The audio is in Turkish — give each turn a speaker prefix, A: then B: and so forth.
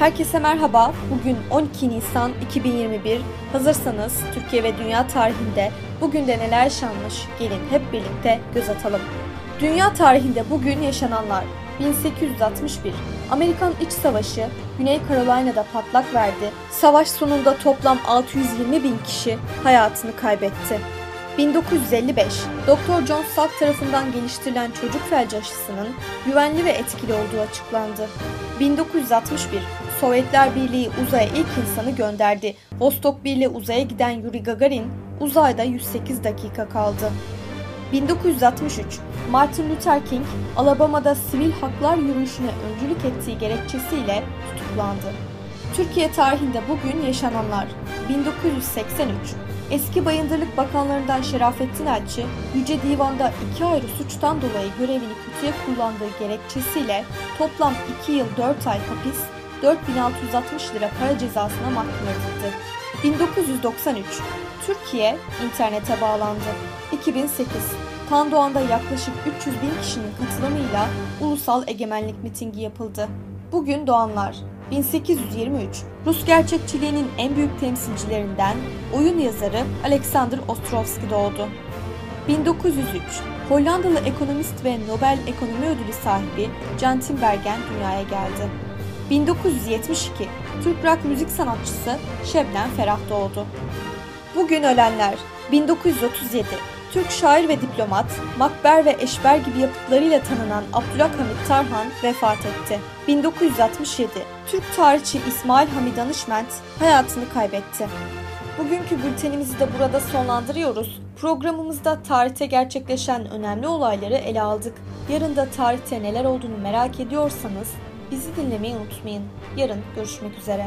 A: Herkese merhaba. Bugün 12 Nisan 2021. Hazırsanız Türkiye ve dünya tarihinde bugün de neler yaşanmış? Gelin hep birlikte göz atalım. Dünya tarihinde bugün yaşananlar 1861 Amerikan İç Savaşı Güney Carolina'da patlak verdi. Savaş sonunda toplam 620 bin kişi hayatını kaybetti. 1955 Dr. John Salk tarafından geliştirilen çocuk felci aşısının güvenli ve etkili olduğu açıklandı. 1961 Sovyetler Birliği uzaya ilk insanı gönderdi. Vostok 1 ile uzaya giden Yuri Gagarin uzayda 108 dakika kaldı. 1963 Martin Luther King Alabama'da sivil haklar yürüyüşüne öncülük ettiği gerekçesiyle tutuklandı. Türkiye tarihinde bugün yaşananlar 1983 Eski Bayındırlık Bakanlarından Şerafettin Elçi, Yüce Divan'da iki ayrı suçtan dolayı görevini kötüye kullandığı gerekçesiyle toplam 2 yıl 4 ay hapis, 4660 lira para cezasına mahkum edildi. 1993 Türkiye internete bağlandı. 2008 Tandoğan'da yaklaşık 300 bin kişinin katılımıyla ulusal egemenlik mitingi yapıldı. Bugün doğanlar 1823 Rus gerçekçiliğinin en büyük temsilcilerinden oyun yazarı Alexander Ostrovsky doğdu. 1903 Hollandalı ekonomist ve Nobel Ekonomi Ödülü sahibi Jan Tinbergen dünyaya geldi. 1972 Türk rock müzik sanatçısı Şebnem Ferah doğdu. Bugün ölenler 1937 Türk şair ve diplomat, Makber ve Eşber gibi yapıtlarıyla tanınan Abdülhamit Tarhan vefat etti. 1967 Türk tarihçi İsmail Hamid Danışment hayatını kaybetti. Bugünkü bültenimizi de burada sonlandırıyoruz. Programımızda tarihte gerçekleşen önemli olayları ele aldık. Yarın da tarihte neler olduğunu merak ediyorsanız bizi dinlemeyi unutmayın. Yarın görüşmek üzere.